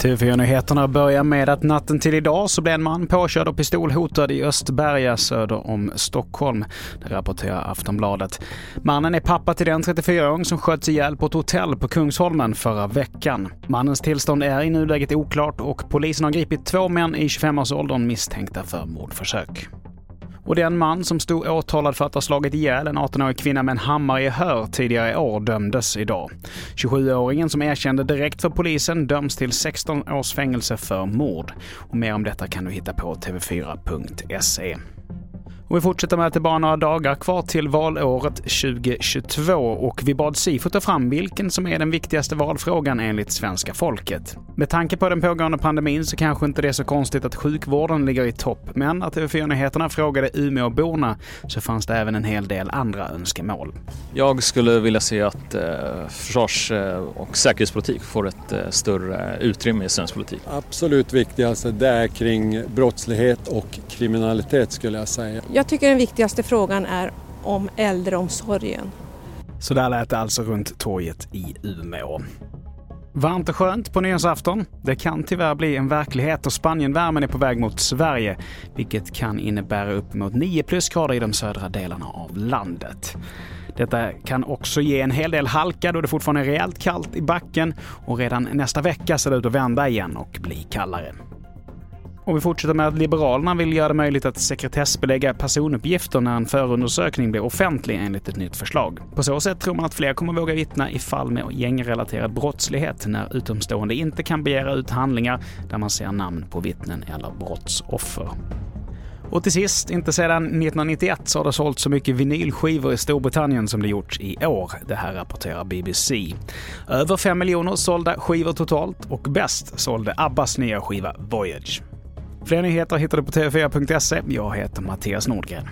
TV4-nyheterna börjar med att natten till idag så blev en man påkörd och pistolhotad i Östberga söder om Stockholm. Det rapporterar Aftonbladet. Mannen är pappa till den 34-åring som sköts ihjäl på ett hotell på Kungsholmen förra veckan. Mannens tillstånd är i nuläget oklart och polisen har gripit två män i 25-årsåldern misstänkta för mordförsök. Och den man som stod åtalad för att ha slagit ihjäl en 18-årig kvinna med en hammare i hör tidigare i år dömdes idag. 27-åringen som erkände direkt för polisen döms till 16 års fängelse för mord. Och mer om detta kan du hitta på tv4.se. Och vi fortsätter med att det är bara några dagar kvar till valåret 2022 och vi bad Sifo ta fram vilken som är den viktigaste valfrågan enligt svenska folket. Med tanke på den pågående pandemin så kanske inte det är så konstigt att sjukvården ligger i topp, men när TV4-nyheterna frågade Umeåborna så fanns det även en hel del andra önskemål. Jag skulle vilja se att eh, försvars eh, och säkerhetspolitik får ett eh, större utrymme i svensk politik. Absolut viktigaste det är kring brottslighet och kriminalitet skulle jag säga. Jag jag tycker den viktigaste frågan är om äldreomsorgen. Så där lät det alltså runt torget i Umeå. Varmt och skönt på nyårsafton. Det kan tyvärr bli en verklighet och Spanienvärmen är på väg mot Sverige, vilket kan innebära uppemot 9 plusgrader i de södra delarna av landet. Detta kan också ge en hel del halka då det fortfarande är rejält kallt i backen och redan nästa vecka ser det ut att vända igen och bli kallare. Och vi fortsätter med att Liberalerna vill göra det möjligt att sekretessbelägga personuppgifter när en förundersökning blir offentlig enligt ett nytt förslag. På så sätt tror man att fler kommer våga vittna i fall med gängrelaterad brottslighet när utomstående inte kan begära ut handlingar där man ser namn på vittnen eller brottsoffer. Och till sist, inte sedan 1991 så har det sålt så mycket vinylskivor i Storbritannien som det gjorts i år. Det här rapporterar BBC. Över 5 miljoner sålda skivor totalt och bäst sålde Abbas nya skiva Voyage. Fler nyheter hittar du på tv4.se. Jag heter Mattias Nordgren.